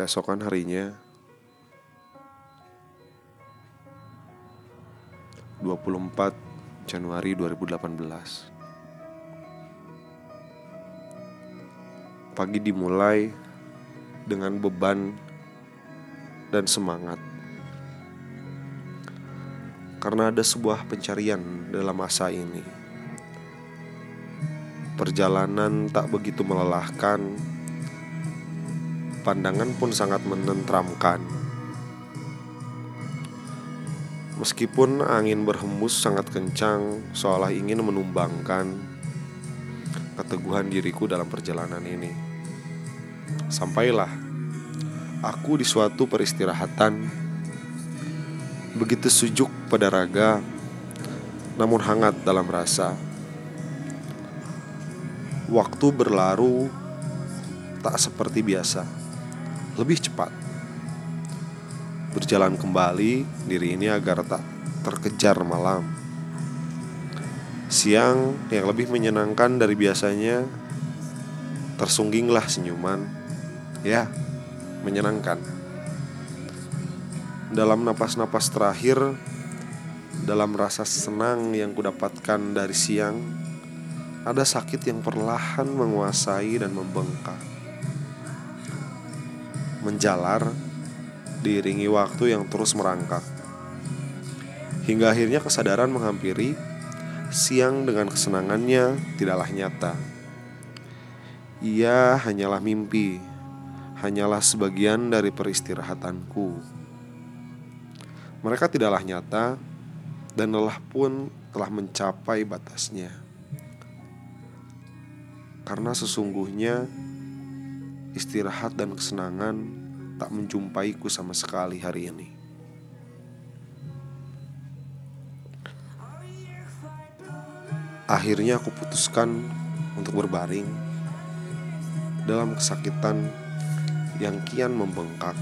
Keesokan harinya 24 Januari 2018 Pagi dimulai dengan beban dan semangat. Karena ada sebuah pencarian dalam masa ini. Perjalanan tak begitu melelahkan Pandangan pun sangat menentramkan Meskipun angin berhembus sangat kencang, seolah ingin menumbangkan keteguhan diriku dalam perjalanan ini. Sampailah aku di suatu peristirahatan, begitu sujuk pada raga, namun hangat dalam rasa. Waktu berlalu tak seperti biasa, lebih cepat berjalan kembali diri ini agar tak terkejar malam. Siang yang lebih menyenangkan dari biasanya tersungginglah senyuman. Ya, menyenangkan. Dalam napas-napas terakhir, dalam rasa senang yang kudapatkan dari siang, ada sakit yang perlahan menguasai dan membengkak. Menjalar diiringi waktu yang terus merangkak. Hingga akhirnya kesadaran menghampiri, siang dengan kesenangannya tidaklah nyata. Ia hanyalah mimpi, hanyalah sebagian dari peristirahatanku. Mereka tidaklah nyata, dan lelah pun telah mencapai batasnya. Karena sesungguhnya istirahat dan kesenangan tak menjumpaiku sama sekali hari ini. Akhirnya aku putuskan untuk berbaring dalam kesakitan yang kian membengkak.